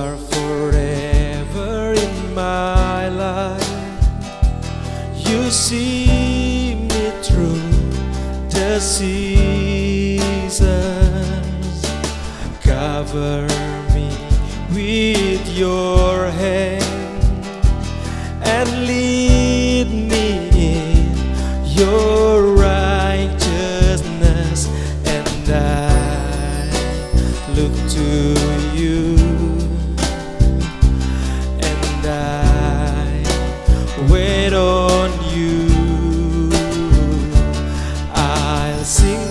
Are forever in my life. You see me through the seasons. Cover me with your hand and lead me in your righteousness. And I look to you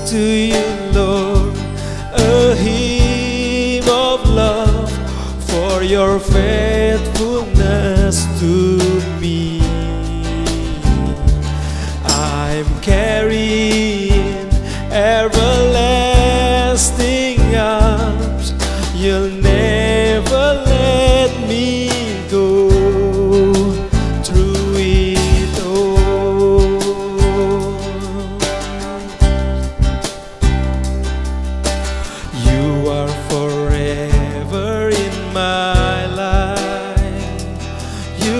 to you, Lord, a hymn of love for your faithfulness to me.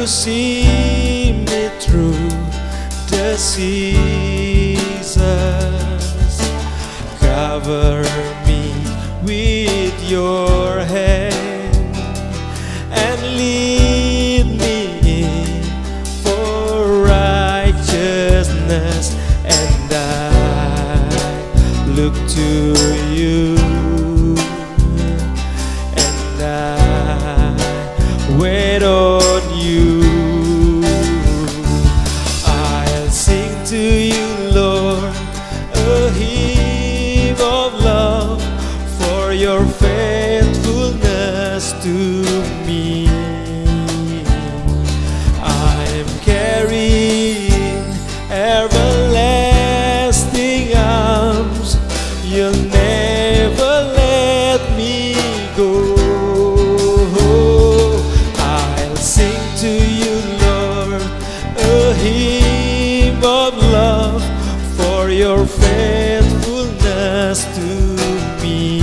See me through the seasons. Cover me with your hand and lead me in for righteousness. And I look to you hymn of love for your faithfulness to me. I'm carrying everlasting arms. You'll never let me go. I'll sing to you, Lord, a hymn your faithfulness to me.